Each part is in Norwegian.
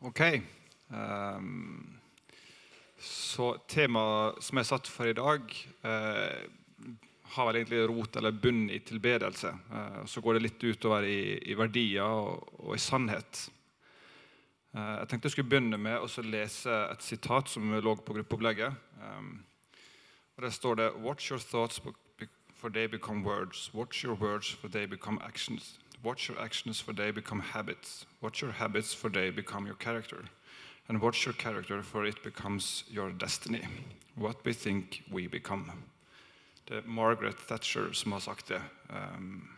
Ok. Um, så temaet som er satt for i dag, uh, har vel egentlig rot eller bunn i tilbedelse. Uh, så går det litt utover i, i verdier og, og i sannhet. Uh, jeg tenkte jeg skulle begynne med å lese et sitat som lå på gruppeopplegget. Um, Der står det Watch your thoughts for they become words. Watch your words for they become actions. Watch your actions for they become habits. Watch your habits for they become your character. And watch your character for it becomes your destiny. What we think we become. Det er Margaret Thatcher som har sagt det. Um,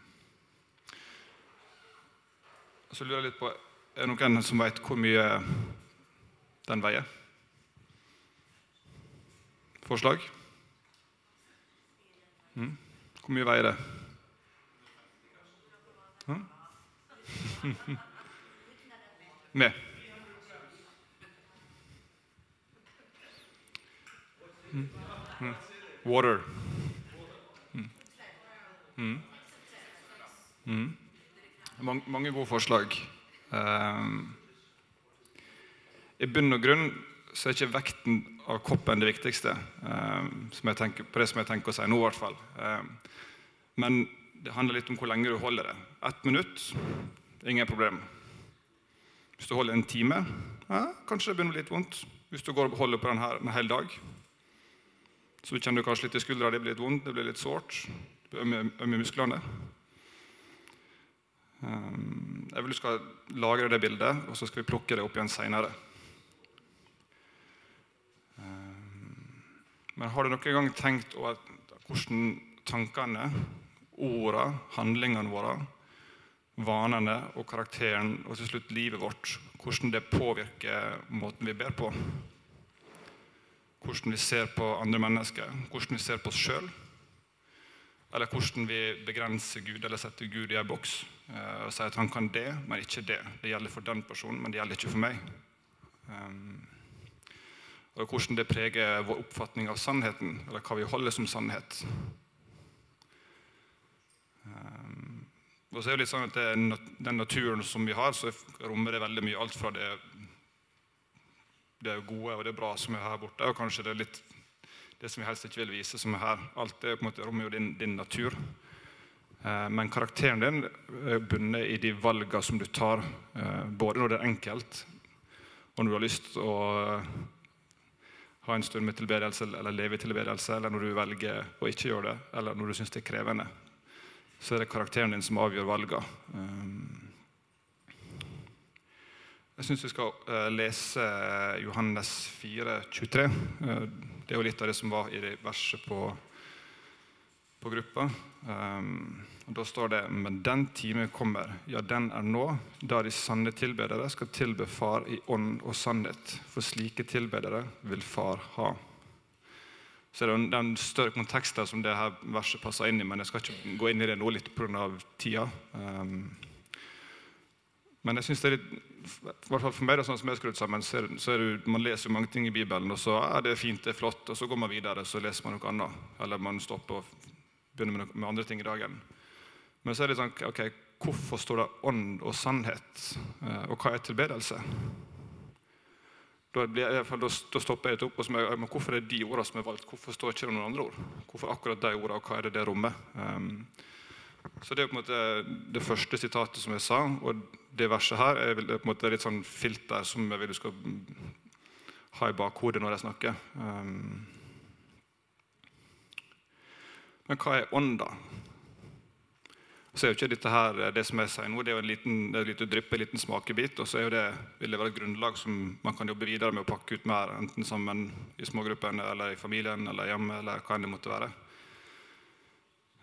så lurer jeg litt på, Er det noen som vet hvor mye den veier? Forslag? Mm. Hvor mye veier det? Hm? Med. Mm. Mm. Mange, mange gode forslag. Um, I bunn og grunn så er ikke vekten av koppen det viktigste. Um, tenker, på det som jeg tenker å si nå, i hvert fall. Um, men det handler litt om hvor lenge du holder det. Ett minutt ingen problem. Hvis du holder en time, ja, kanskje det begynner å bli litt vondt. Hvis du går og holder på den her en hel dag, så kjenner du kanskje litt i skuldra, det blir litt vondt, det blir litt sårt. Ømme, ømme musklene. Um, jeg vil du skal lagre det bildet, og så skal vi plukke det opp igjen seinere. Um, men har du noen gang tenkt over hvordan tankene, ordene, handlingene våre, vanene og karakteren og til slutt livet vårt, hvordan det påvirker måten vi ber på? Hvordan vi ser på andre mennesker, hvordan vi ser på oss sjøl? Eller hvordan vi begrenser Gud eller setter Gud i en boks uh, og sier at han kan det, men ikke det. Det gjelder for den personen, men det gjelder ikke for meg. Um, og hvordan det preger vår oppfatning av sannheten, eller hva vi holder som sannhet. Um, og så er det litt sånn at det, Den naturen som vi har, så rommer det veldig mye. Alt fra det, det gode og det bra som er her borte, og kanskje det er litt det som vi helst ikke vil vise, som er her. Alt det på en måte rommer jo din, din natur. Eh, men karakteren din er bundet i de valgene som du tar, eh, både når det er enkelt, og når du har lyst til å eh, ha en stund med tilbedelse eller leve i tilbedelse, eller når du velger å ikke gjøre det, eller når du syns det er krevende. Så er det karakteren din som avgjør valgene. Jeg syns vi skal lese Johannes 4, 23. Det er jo litt av det som var i det verset på, på gruppa. Um, og Da står det Men den time kommer, ja, den er nå, da de sanne tilbedere skal tilbe Far i ånd og sannhet. For slike tilbedere vil Far ha. Så er det den større konteksten som det her verset passer inn i, men jeg skal ikke gå inn i det nå litt pga. tida. Um, men jeg synes det er litt, hvert fall for meg, det er sånn som jeg skrudd sammen, så, er, så er det, man leser mange ting i Bibelen, og så er det fint, det er flott, og så går man videre så leser man noe annet. Eller man stopper og begynner med, noe, med andre ting i dagen. Men så er det sånn ok, Hvorfor står det ånd og sannhet? Eh, og hva er tilbedelse? Da, blir, da, da stopper jeg litt opp og spør men hvorfor er det de ordene som er valgt. Hvorfor står ikke det noen andre ord? Hvorfor akkurat de ordene, og hva er det det rommet? Um, så Det er på en måte det første sitatet som jeg sa. Og det verset her er på en måte litt sånn filter som jeg vil du skal ha i bakhodet når jeg snakker. Um, men hva er ånd, da? Så er jo ikke dette her det som jeg sier nå, det er jo en liten, det er et lite drypp, en liten smakebit. Og så er jo det, vil det være et grunnlag som man kan jobbe videre med å pakke ut mer, enten sammen i smågruppene eller i familien eller hjemme eller hva enn det måtte være.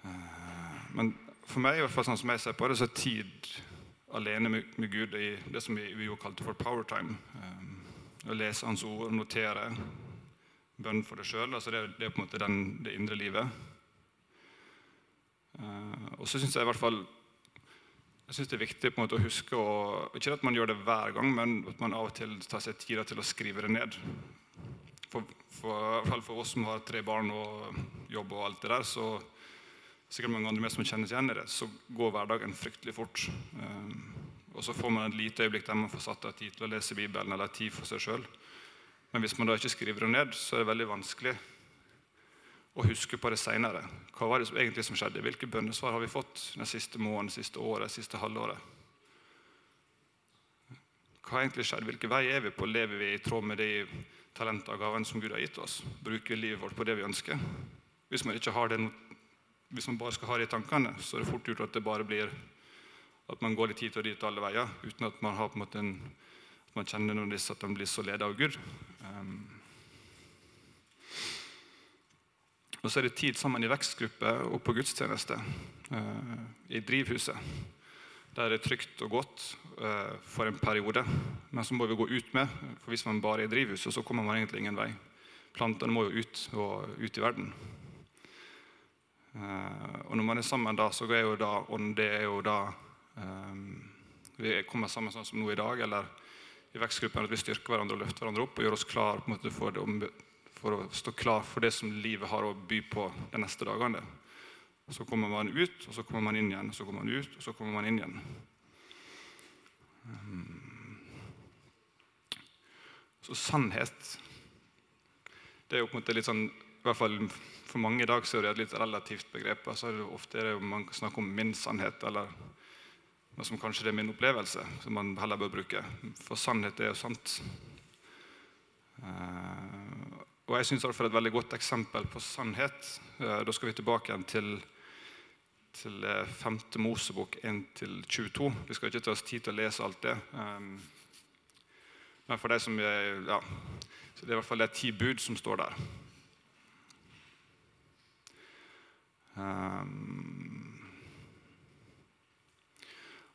Uh, men for meg, i hvert fall sånn som jeg ser på det, så er tid alene med, med Gud i det som vi, jo kalte for power time. Um, å lese Hans ord, notere, bønn for deg sjøl. Altså det, det, er på en måte den, det indre livet. Uh, og så syns jeg i hvert fall jeg synes det er viktig på en måte å huske å, Ikke at man gjør det hver gang, men at man av og til tar seg tid til å skrive det ned. For, for, for oss som har tre barn og jobb og alt det der, så sikkert mange andre med som kjennes igjen i det, så går hverdagen fryktelig fort. Ehm, og så får man et lite øyeblikk der man får satt av tid til å lese Bibelen eller tid for seg sjøl. Men hvis man da ikke skriver det ned, så er det veldig vanskelig å huske på det seinere. Hva var det egentlig som skjedde? Hvilke bønnesvar har vi fått den siste måneden, siste året, siste halvåret? Hva har egentlig skjedd? Hvilken vei er vi på? Lever vi i tråd med de talenter og gavene som Gud har gitt oss? Bruker vi livet vårt på det vi ønsker? Hvis man, det, hvis man bare skal ha det i tankene, så er det fort gjort at det bare blir at man går litt hit og dit alle veier uten at man har på en måte en, at man kjenner disse at de blir så ledet av Gud. Um, og så er det tid sammen i vekstgruppe og på gudstjeneste eh, i drivhuset. Der det er trygt og godt eh, for en periode. Men så må vi gå ut med. For hvis man bare er i drivhuset, så kommer man egentlig ingen vei. Plantene må jo ut og ut i verden. Eh, og når man er sammen da, så er jo da det er jo da Ehm, vi kommer sammen sånn som nå i dag, eller i vekstgruppen at vi styrker hverandre og løfter hverandre opp og gjør oss klar for, det, for, å stå klar for det som livet har å by på de neste dagene. Så kommer man ut, og så kommer man inn igjen, så kommer man ut, og så kommer man inn igjen. Ehm, så sannhet Det er jo på en måte litt sånn i hvert fall For mange i dag så er det et litt relativt begrep. altså Ofte er det jo man snakker om min sannhet, eller noe som kanskje det er min opplevelse, som man heller bør bruke. For sannhet er jo sant. Og jeg syns et veldig godt eksempel på sannhet uh, Da skal vi tilbake igjen til, til 5. Eh, Mosebok 1-22. Vi skal ikke ta oss tid til å lese alt det. Um, men for de som er, ja, så det er i hvert fall det ti bud som står der. Um,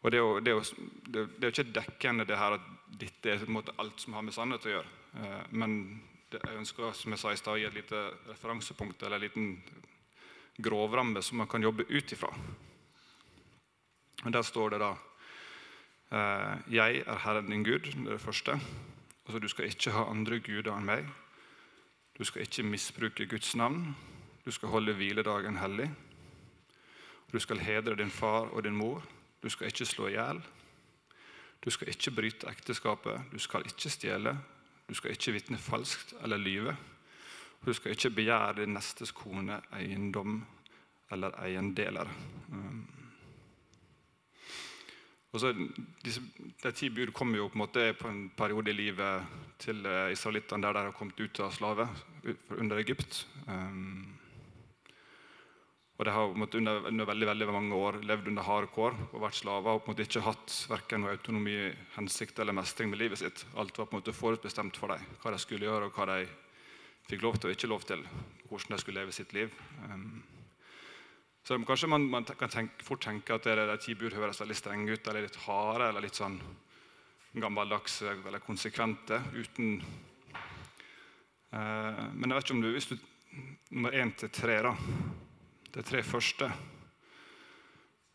og det er, jo, det, er jo, det er, jo, ikke dekkende det her at dette er alt som har med sannhet å gjøre. Eh, men jeg ønsker som jeg sa i sted, å gi et lite referansepunkt eller en liten grovramme som man kan jobbe ut ifra. Der står det da eh, Jeg er Herren din Gud, det er det første. Altså, du skal ikke ha andre guder enn meg. Du skal ikke misbruke Guds navn. Du skal holde hviledagen hellig. Du skal hedre din far og din mor. Du skal ikke slå i hjel. Du skal ikke bryte ekteskapet. Du skal ikke stjele. Du skal ikke vitne falskt eller lyve. Og Du skal ikke begjære din nestes kone, eiendom eller eiendeler. Um. Og så, disse, De ti bud kommer jo på en måte på en periode i livet til eh, israelittene der de har kommet ut av slave under Egypt. Um, og de har måtte, under, under, veldig veldig mange år levd under harde kår og vært slaver. og på en måte ikke hatt verken noe autonomi, hensikt eller mestring med livet sitt. Alt var på en måte forutbestemt for dem, hva de skulle gjøre og hva de fikk lov til og ikke lov til. Hvordan de skulle leve sitt liv. Um, så Kanskje man, man kan tenke, fort tenke at det er de ti bud høres veldig strenge ut, eller litt harde eller litt sånn gammeldagse eller konsekvente. uten... Uh, men jeg vet ikke om du, hvis du nummer én til tre da, de tre første.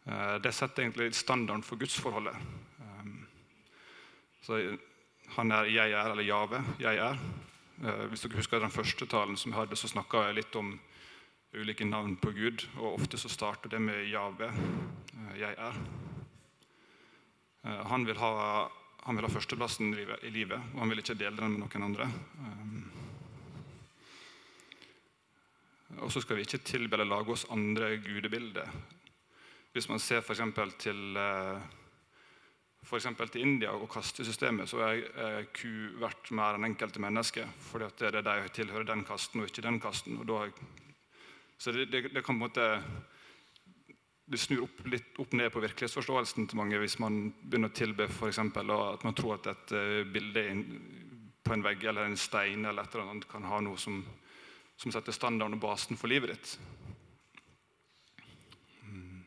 Eh, det setter egentlig standarden for gudsforholdet. Eh, så han er 'jeg er' eller 'Jave'. Jeg er. Eh, hvis dere husker den første talen som jeg hadde, så snakka jeg litt om ulike navn på Gud. og Ofte så starter det med 'Jave'. Jeg er. Han vil ha, han vil ha førsteplassen i livet, og han vil ikke dele den med noen andre. Og så skal vi ikke tilbe eller lage oss andre gudebilder. Hvis man ser f.eks. til eh, for til India og kastesystemet, så er ku verdt mer enn enkelte mennesker. fordi det er de tilhører den kasten og ikke den kasten. Da, så det, det, det, kan på en måte det snur opp, litt opp ned på virkelighetsforståelsen til mange hvis man begynner å tilbe for eksempel, at man tror at et eh, bilde på en vegg eller en stein eller et eller annet kan ha noe som som setter standarden og basen for livet ditt. Mm.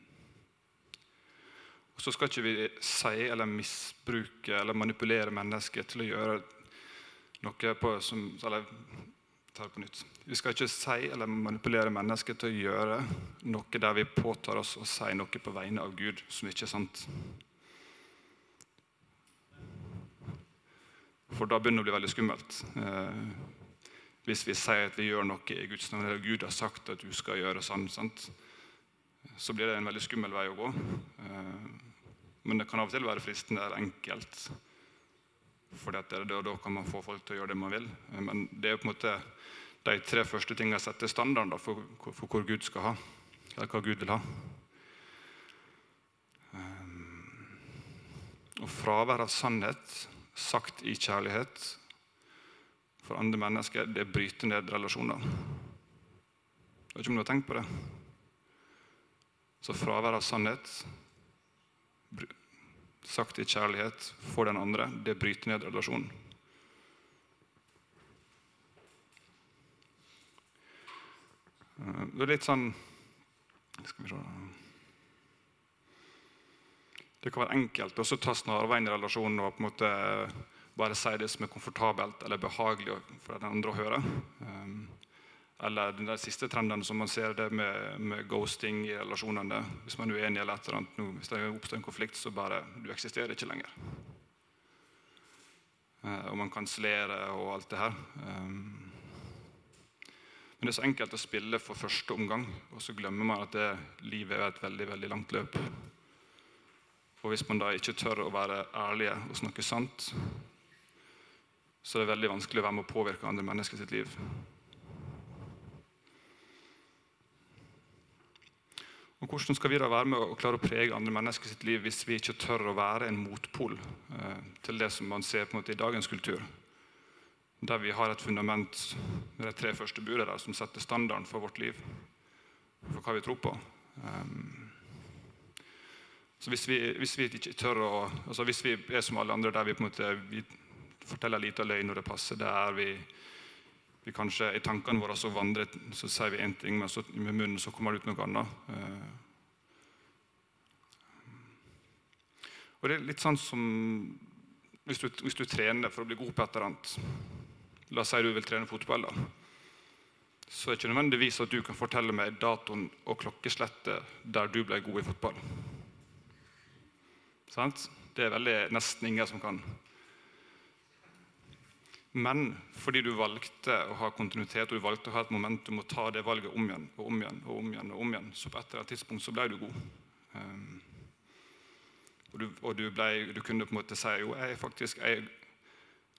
Og Så skal ikke vi si eller misbruke eller manipulere mennesker til å gjøre noe på som eller, tar det på nytt. Vi skal ikke si eller manipulere mennesker til å gjøre noe der vi påtar oss å si noe på vegne av Gud som ikke er sant. For da begynner det å bli veldig skummelt. Eh, hvis vi sier at vi gjør noe i Guds navn, eller Gud har sagt at du skal gjøre sånn, sant? så blir det en veldig skummel vei å gå. Eh, Men det kan av og til være fristende eller enkelt. For da, da kan man få folk til å gjøre det man vil. Men det er på en måte de tre første tingene setter standarden for, for, hvor Gud skal ha, eller hva Gud vil ha. Um, og fravær av sannhet, sagt i kjærlighet, for andre mennesker, det bryter ned relasjoner. Jeg vet ikke om du har tenkt på det. Så fravær av sannhet, sagt i kjærlighet for den andre, det bryter ned relasjonen. Eh, det er litt sånn Skal vi se Det kan være enkelt å ta snarveien i relasjonen og på en måte bare si det som er komfortabelt eller behagelig for den andre å høre. Um, eller den der siste trenden som man ser det med, med ghosting i relasjonene. Hvis man er uenig eller et eller annet, hvis det oppstår en konflikt, så bare Du eksisterer ikke lenger. Uh, og man kansellerer og alt det her. Um, men det er så enkelt å spille for første omgang, og så glemmer man at det, livet er et veldig veldig langt løp. Og hvis man da ikke tør å være ærlige og snakke sant, så er det veldig vanskelig å være med å påvirke andre mennesker sitt liv. Og Hvordan skal vi da være med å klare å prege andre mennesker sitt liv hvis vi ikke tør å være en motpol eh, til det som man ser på en måte i dagens kultur? der vi har et fundament med de tre første budene som setter standarden for vårt liv, for hva vi tror på. Um, så hvis vi, hvis vi, ikke tør å, altså hvis vi er som alle andre, der vi på en måte vi forteller lite løgn når det passer, der vi, vi kanskje i tankene våre så vandrer, så sier vi én ting, men så, med munnen så kommer det ut noe annet. Uh, og det er litt sånn som hvis du, hvis du trener for å bli god på et eller annet La oss si du vil trene fotball. da. Så er det ikke nødvendigvis at du kan fortelle meg datoen og klokkeslettet der du ble god i fotball. Sant? Det er veldig nesten ingen som kan. Men fordi du valgte å ha kontinuitet og du valgte å ha et momentum og ta det valget om igjen og om igjen, og om igjen, og om igjen, så på et eller annet tidspunkt så ble du god. Um, og, du, og du, ble, du, kunne på en måte si jo, jeg faktisk, jeg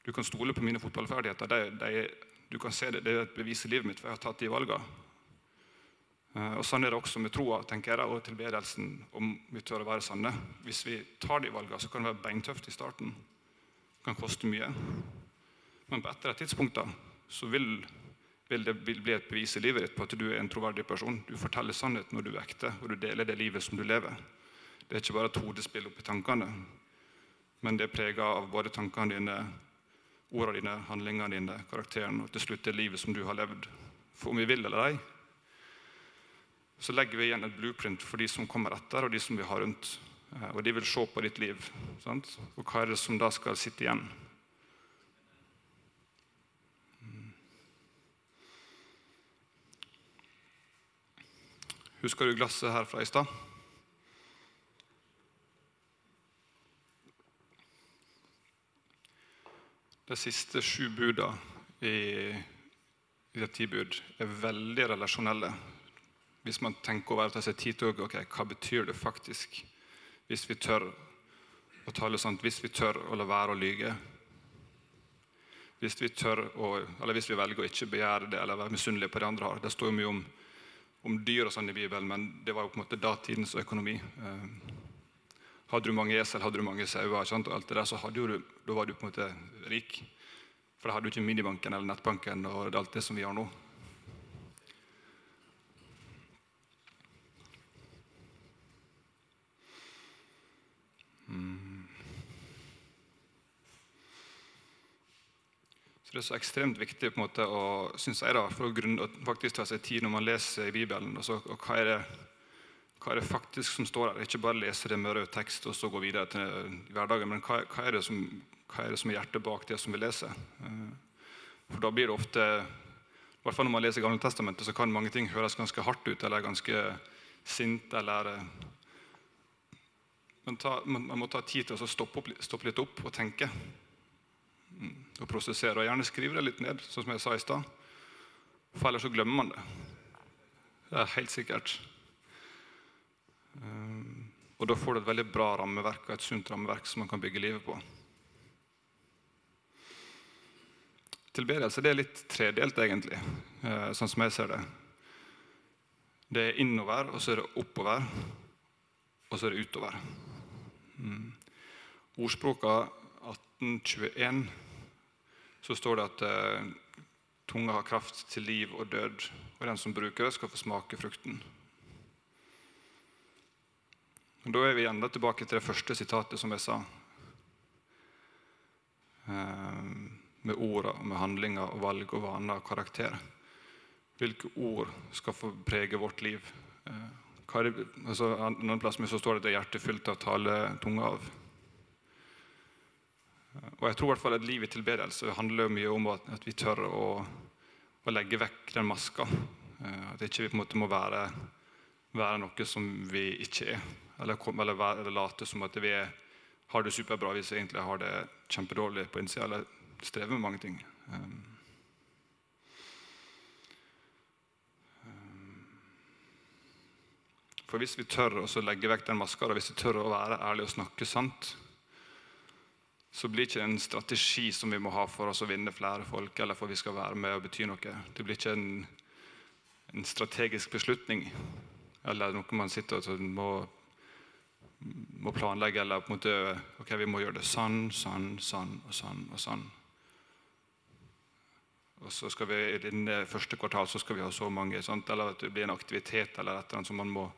du kan stole på mine fotballferdigheter. De, de, du kan se det, det er et bevis i livet mitt, for jeg har tatt de valgene. Uh, og Sånn er det også med troa tenker jeg, og tilbedelsen, om vi tør å være sanne. Hvis vi tar de valgene, så kan det være beintøft i starten. Det kan koste mye. Men på et eller annet tidspunkt da, så vil, vil det bli et bevis i livet ditt på at du er en troverdig person. Du forteller sannheten når du er ekte, og du deler det livet som du lever. Det er ikke bare et hodespill oppi tankene, men det er prega av både tankene dine, ordene dine, handlingene dine, karakteren og til slutt det livet som du har levd. For om vi vil eller ei, så legger vi igjen et blueprint for de som kommer etter, og de som vi har rundt. Eh, og de vil se på ditt liv. Sant? Og hva er det som da skal sitte igjen? Husker du glasset her fra i stad? De siste sju buda i, i de ti bud er veldig relasjonelle. Hvis man tenker over ta seg tid til okay, hva betyr det faktisk hvis vi tør å tale sant, hvis vi tør å la være å lyge. Hvis vi, tør å, hvis vi velger å ikke begjære det eller være misunnelige på det andre har. Det står jo mye om, om dyr og sånn i Bibelen, men det var jo på en måte datidens økonomi. Eh, hadde du mange esel, hadde du mange sauer, og alt det der, så du, da var du på en måte rik. For da hadde du ikke minibanken eller nettbanken og alt det som vi har nå. Mm. Så Det er så ekstremt viktig på en måte, å, synes jeg da, for å, grunne, faktisk ta seg tid når man leser i Bibelen. Og, så, og hva er det hva er det faktisk som står der? Ikke bare lese det med rød tekst og så gå videre til hverdagen, men hva, hva, er som, hva, er det som, er hjertet bak det som vi leser? Eh, for da blir det ofte i hvert fall Når man leser Gamle Testamentet, så kan mange ting høres ganske hardt ut eller ganske sint. eller... Eh, men ta, man, man, må ta tid til å stoppe, opp, stoppe, litt opp og tenke. Mm, og prosessere. Og gjerne skrive det litt ned, sånn som jeg sa i stad. For ellers så glemmer man det. Det er helt sikkert. Og da får du et veldig bra rammeverk og et sunt rammeverk som man kan bygge livet på. Tilbedelse det er litt tredelt, egentlig, eh, sånn som jeg ser det. Det er innover, og så er det oppover, og så er det utover. Mm. Ordspråka 1821 så står det at eh, tunga har kraft til liv og død, og den som bruker det, skal få smake frukten. Men Da er vi enda tilbake til det første sitatet som jeg sa. Eh, med orda, med handlinger, og valg og vaner og karakter. Hvilke ord skal få prege vårt liv? Eh, hva er det, altså, noen plasser så står det at det er hjertet fylt av tale tunga av. Og jeg tror i hvert fall at livet i tilbedelse handler mye om at, at vi tør å, å, legge vekk den maska. Eh, at ikke vi måte må være, være noe som vi ikke er. Eller, eller, være, eller late som at vi er, har det superbra hvis vi egentlig har det kjempedårlig på innsida. Eller strever med mange ting. Um, For hvis vi tør å legge vekk den maska, og hvis vi tør å være ærlige og snakke sant, så blir ikke det en strategi som vi må ha for oss å vinne flere folk, eller for vi skal være med og bety noe. Det blir ikke en, en strategisk beslutning eller noe man sitter og må, må, planlegge, eller på en måte ok, vi må gjøre det sånn, sånn, sånn og sånn og sånn. Og så skal vi I den første kvartal så skal vi ha så mange, sant? eller at det blir en aktivitet eller et eller annet som man må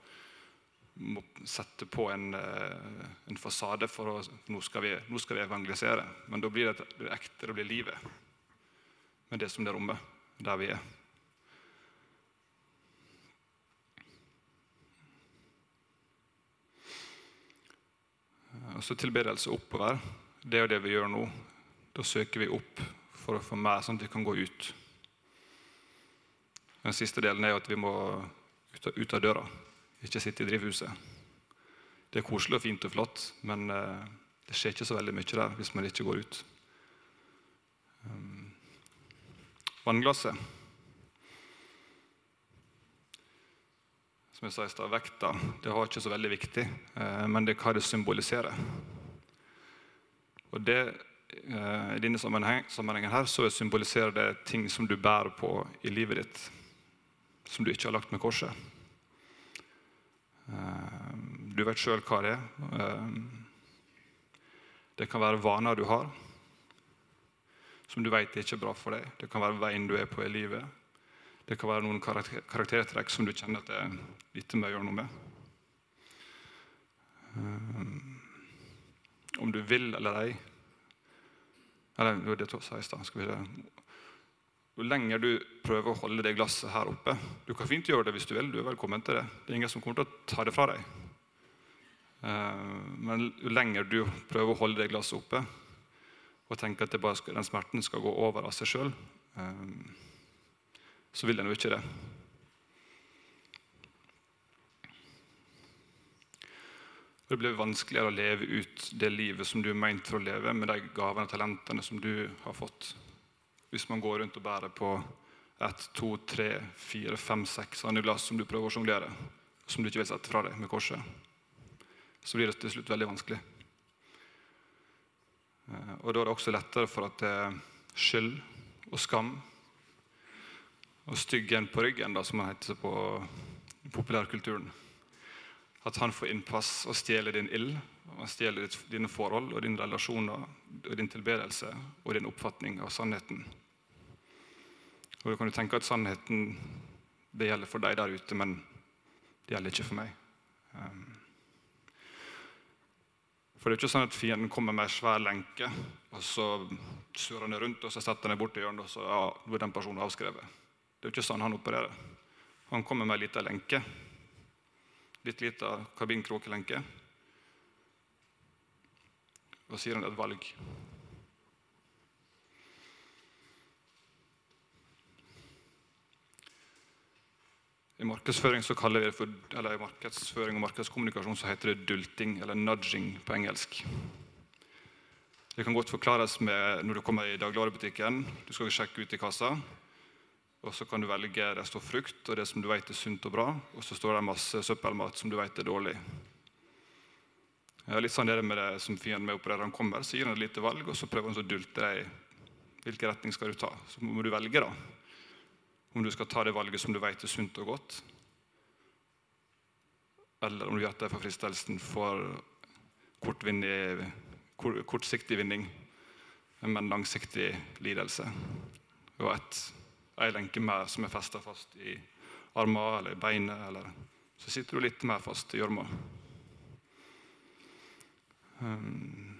må sette på en, eh, en fasade for å nå skal, vi, nå skal vi evangelisere. Men da blir det, det ekte, det blir livet. Med det som det rommet der vi er. Og så tilbedelse oppover. Det er det vi gjør nå. Da søker vi opp for å få mer, sånn at vi kan gå ut. Den siste delen er at vi må ut av døra ikke sitte i drivhuset. Det er koselig og fint og flott, men eh, det skjer ikke så veldig mye der hvis man ikke går ut. Um, vannglasset. Som jeg sa i stad, vekta det var ikke så veldig viktig, eh, men det er hva det symboliserer. Og det, eh, I denne sammenhengen her, så symboliserer det ting som du bærer på i livet ditt, som du ikke har lagt med korset. Eh, du vet sjøl hva det er. Eh, det kan være vaner du har som du vet ikke er bra for deg. Det kan være veien du er på i livet. Det kan være noen karaktertrekk som du kjenner at det er lite med å gjøre noe med. Um, om du vil eller ei Eller det sa jeg i stad. Jo lenger du prøver å holde det glasset her oppe Du kan fint gjøre det hvis du vil. du er velkommen til Det Det er ingen som kommer til å ta det fra deg. Eh, men jo lenger du prøver å holde det glasset oppe og tenker at skal, den smerten skal gå over av seg sjøl, eh, så vil den jo ikke det. Det blir vanskeligere å leve ut det livet som du er meint for å leve, med de gavene og talentene som du har fått hvis man går rundt og bærer på ett, to, tre, fire, fem, seks andre glass som du prøver å sjonglere, som du ikke vil sette fra deg med korset, så blir det til slutt veldig vanskelig. Eh, og Da er det også lettere for at det er skyld og skam og styggen på ryggen, da, som man heter på populærkulturen. At han får innpass og stjeler din ild, og stjeler dine forhold og dine relasjoner og din tilbedelse og din oppfatning av sannheten. Og du kan jo tenke at sannheten det gjelder for deg der ute, men det gjelder ikke for meg. Um, for det er ikke sånn at fienden kommer med ei svær lenke, og så surrer han rundt, og så setter han bort i hjørnet, og så ja, er den personen avskrevet. Det er jo ikke sånn han opererer. Han kommer med ei lita lenke. Litt lita kabinkråkelenke. Og sier han det et valg. I markedsføring for, eller i markedsføring og markedskommunikasjon så heter det dulting, eller nudging på engelsk. Det kan godt forklares med når du kommer i dagligvarebutikken. Du skal sjekke ut i kassa. og Så kan du velge det står frukt og det som du vet er sunt og bra, og så står det masse søppelmat som du vet er dårlig. Litt sånn det med det som fienden med opererer. Han kommer, så gir han et lite valg, og så prøver han å dulte deg. Hvilken retning skal du ta? Så må du velge, da. Om du skal ta det valget som du vet er sunt og godt, eller om du gjør det for fristelsen for kortsiktig vinning, men langsiktig lidelse. Og et, ei lenke mer som er festa fast i armen eller i beinet, eller så sitter du litt mer fast i gjørma. Um,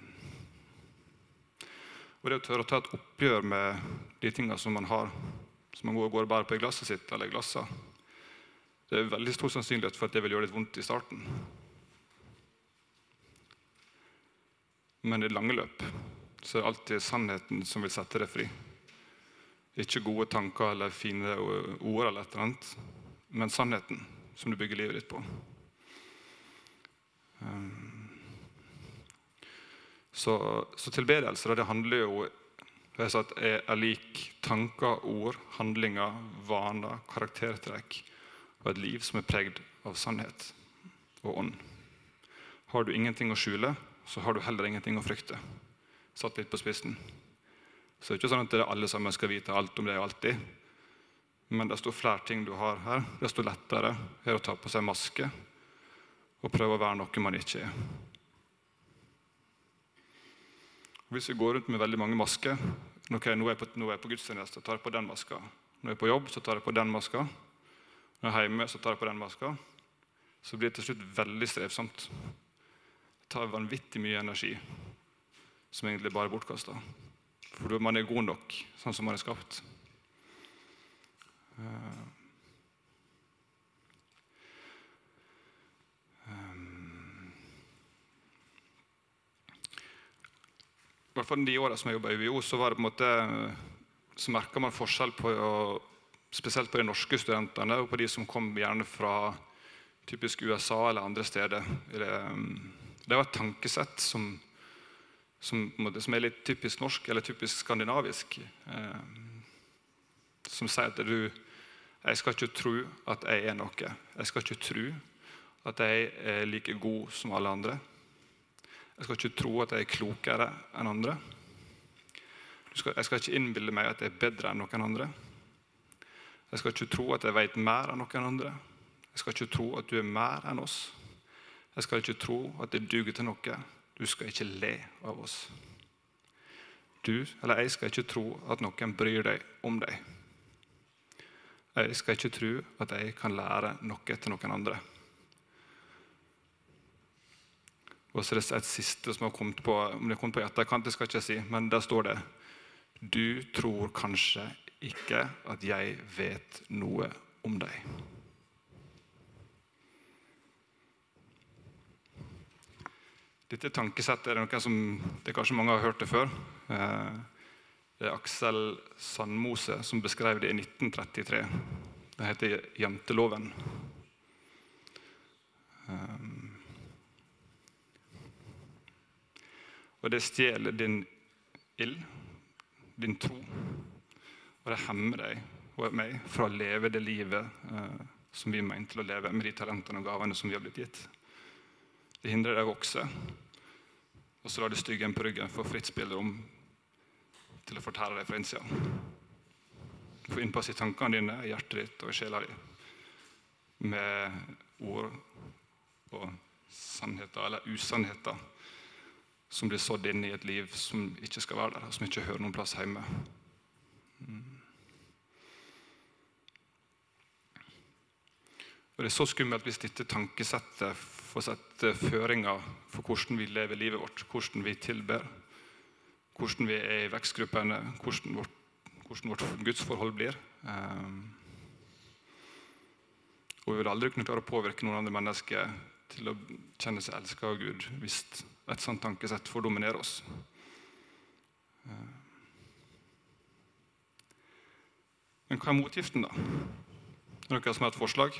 og det å tørre å ta et oppgjør med de tingene som man har, som man går og bærer på i glasset sitt eller i det er veldig stor sannsynlighet for at det vil gjøre litt vondt i starten. Men i det lange løp så er det alltid sannheten som vil sette deg fri. Ikke gode tanker eller fine ord, eller et eller annet, men sannheten som du bygger livet ditt på. Um, så, så tilbedelse det handler jo det er, er lik tanker, ord, handlinger, vaner, karaktertrekk og et liv som er pregd av sannhet og ånd. Har du ingenting å skjule, så har du heller ingenting å frykte. Satt litt på spissen. Så det er ikke sånn at alle sammen skal vite alt om det alltid. Men desto flere ting du har her, desto lettere er det å ta på seg maske og prøve å være noe man ikke er. Hvis vi går rundt med veldig mange masker okay, Nå er jeg på, nå er på gudstjeneste, tar jeg på den maska. Når jeg er på jobb, så tar jeg på den maska. Når jeg er hjemme, så tar jeg på den maska. Så blir det til slutt veldig strevsomt. Det tar vanvittig mye energi som egentlig bare er bortkasta. For man er god nok sånn som man er skapt. Uh, I hvert fall de åra jeg jobba i UiO, så var det på en måte, så merka man forskjell på spesielt på de norske studentene og på de som kom gjerne fra typisk USA eller andre steder. Det, det var et tankesett som, som, som, er litt typisk norsk eller typisk skandinavisk. Eh, som sier at du Jeg skal ikke tro at jeg er noe. Jeg skal ikke tro at jeg er like god som alle andre. Jeg skal ikke tro at jeg er klokere enn andre. Jeg skal ikke innbille meg at jeg er bedre enn noen andre. Jeg skal ikke tro at jeg vet mer enn noen andre. Jeg skal ikke tro at du er mer enn oss. Jeg skal ikke tro at det duger til noe. Du skal ikke le av oss. Du eller jeg skal ikke tro at noen bryr deg om deg. Jeg skal ikke tro at jeg kan lære noe til noen andre. Og så er det et siste som har kommet på om det har kommet på etterkant, det skal jeg ikke si, men der står det Du tror kanskje ikke at jeg vet noe om deg. Dette tankesettet er noe som det kanskje mange har hørt det før. Eh, det er Aksel Sandmose som beskrev det i 1933. Det heter 'Janteloven'. Og det stjeler din ild, din tro. Og det hemmer deg og meg fra å leve det livet eh, som vi er ment til å leve, med de talentene og gavene som vi har blitt gitt. Det hindrer deg å vokse. Og så lar du styggen på ryggen få fritt spillerom til å fortelle deg fra innsida. Få innpass i tankene dine, i hjertet ditt og i sjela di med ord og sannheter eller usannheter som blir sådd inn i et liv som ikke skal være der, og som ikke hører noen plass hjemme. Mm. Og Det er så skummelt hvis dette tankesettet får sette føringer for hvordan vi lever livet vårt, hvordan vi tilber, hvordan vi er i vekstgruppene, hvordan vårt, hvordan vårt gudsforhold blir. Um, og vi vil aldri kunne klare å påvirke noen andre mennesker til å kjenne seg elska av Gud hvis et sånt tankesett får dominere oss. Men hva er motgiften, da? Er det noen som har et forslag?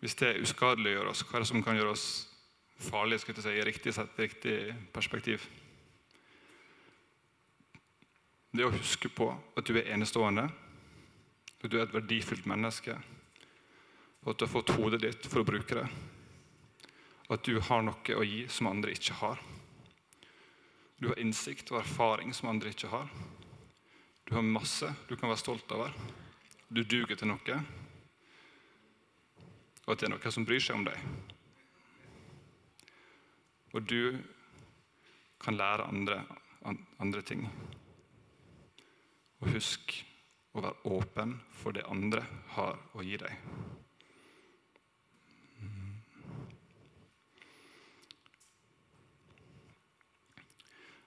Hvis det uskadeliggjør oss, hva er det som kan gjøre oss farlige skal jeg si, i riktig, sett, riktig perspektiv? Det å huske på at du er enestående, at du er et verdifullt menneske Og at du har fått hodet ditt for å bruke det. At du har noe å gi som andre ikke har. Du har innsikt og erfaring som andre ikke har. Du har masse du kan være stolt over. Du duger til noe. Og at det er noen som bryr seg om deg. Og du kan lære andre, andre ting. Og husk å være åpen for det andre har å gi deg.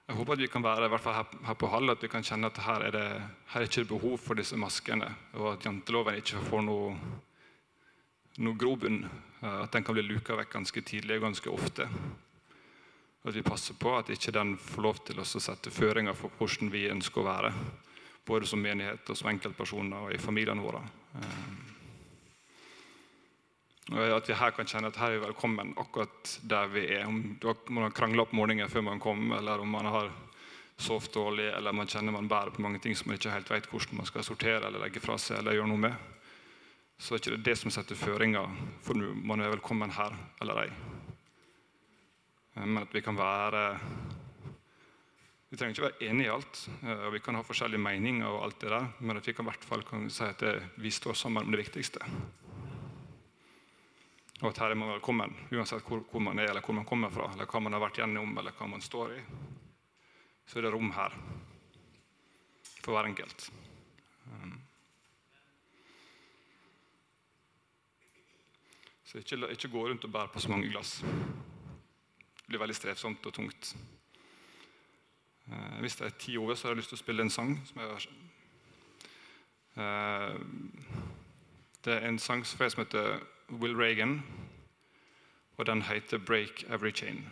Jeg håper at vi kan være i hvert fall her, her på Hall, at vi kan kjenne at her er det her er ikke behov for disse maskene, og at janteloven ikke får noe, noe grobunn. At den kan bli luka vekk ganske tidlig og ganske ofte. At vi passer på at ikke den får lov til å sette føringer for hvordan vi ønsker å være. Både som menighet og som enkeltpersoner og i familiene våre. At vi her kan kjenne at her er vi velkommen akkurat der vi er. Om man har krangla opp morgenen før man kom, eller om man har sovet dårlig, eller man kjenner man bærer på mange ting som man ikke helt vet hvordan man skal sortere eller legge fra seg eller gjøre noe med, så er det ikke det som setter føringer for om man er velkommen her eller ei. Men at vi kan være Vi trenger ikke være enige i alt, og vi kan ha forskjellige meninger, og alt det der, men at vi kan i hvert fall kan si at vi står sammen om det viktigste. Og at her er man velkommen, uansett hvor, hvor, man er, eller hvor man kommer fra, eller hva man har vært gjennom, eller hva man står i. Så er det rom her for hver enkelt. Um. Så ikke, ikke gå rundt og bære på så mange glass. Det blir veldig strevsomt og tungt. Uh, hvis det er ti over, så har jeg lyst til å spille en sang. som jeg uh, Det er en sang som heter Will Reagan, og den heter 'Break Every Chain'.